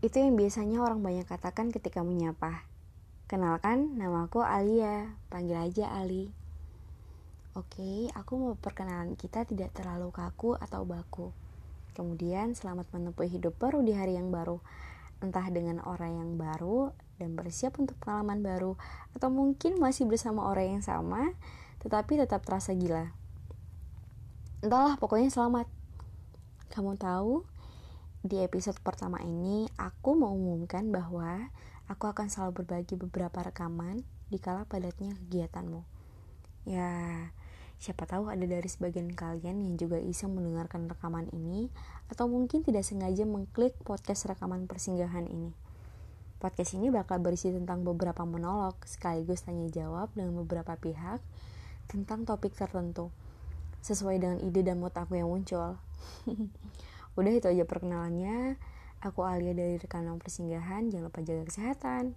Itu yang biasanya orang banyak katakan ketika menyapa. Kenalkan, nama aku Alia. Panggil aja Ali. Oke, aku mau perkenalan kita tidak terlalu kaku atau baku. Kemudian, selamat menempuh hidup baru di hari yang baru. Entah dengan orang yang baru dan bersiap untuk pengalaman baru, atau mungkin masih bersama orang yang sama, tetapi tetap terasa gila. Entahlah, pokoknya selamat. Kamu tahu, di episode pertama ini aku mau umumkan bahwa aku akan selalu berbagi beberapa rekaman di kala padatnya kegiatanmu. Ya, siapa tahu ada dari sebagian kalian yang juga iseng mendengarkan rekaman ini atau mungkin tidak sengaja mengklik podcast rekaman persinggahan ini. Podcast ini bakal berisi tentang beberapa monolog sekaligus tanya jawab dengan beberapa pihak tentang topik tertentu sesuai dengan ide dan mood aku yang muncul. Udah itu aja perkenalannya. Aku Alia dari rekanan persinggahan. Jangan lupa jaga kesehatan.